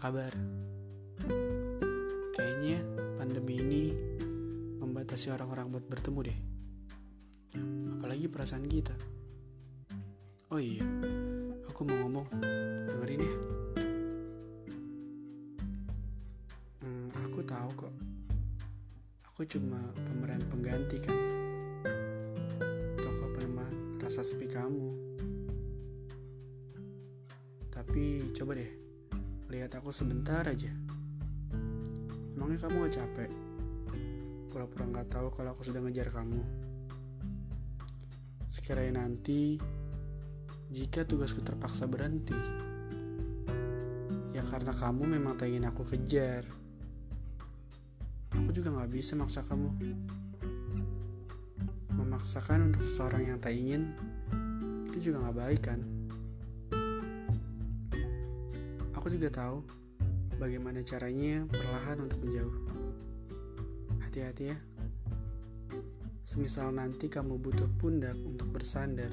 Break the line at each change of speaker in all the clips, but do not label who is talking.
kabar? Kayaknya pandemi ini membatasi orang-orang buat bertemu deh. Apalagi perasaan kita. Oh iya, aku mau ngomong. Dengerin ya. Hmm, aku tahu kok. Aku cuma pemeran pengganti kan. Tokoh peneman rasa sepi kamu. Tapi coba deh, lihat aku sebentar aja. Emangnya kamu gak capek? Pura-pura gak tahu kalau aku sudah ngejar kamu. Sekiranya nanti, jika tugasku terpaksa berhenti, ya karena kamu memang tak ingin aku kejar. Aku juga gak bisa maksa kamu. Memaksakan untuk seseorang yang tak ingin, itu juga gak baik kan? Aku juga tahu bagaimana caranya perlahan untuk menjauh. Hati-hati ya. Semisal nanti kamu butuh pundak untuk bersandar,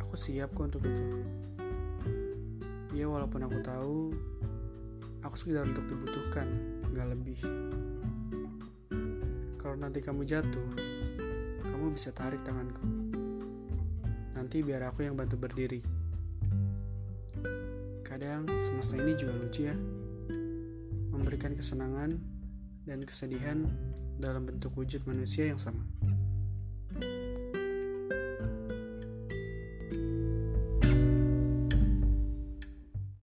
aku siap kok untuk itu. Ya walaupun aku tahu, aku sekedar untuk dibutuhkan, gak lebih. Kalau nanti kamu jatuh, kamu bisa tarik tanganku. Nanti biar aku yang bantu berdiri. Kadang semesta ini juga lucu ya. Memberikan kesenangan dan kesedihan dalam bentuk wujud manusia yang sama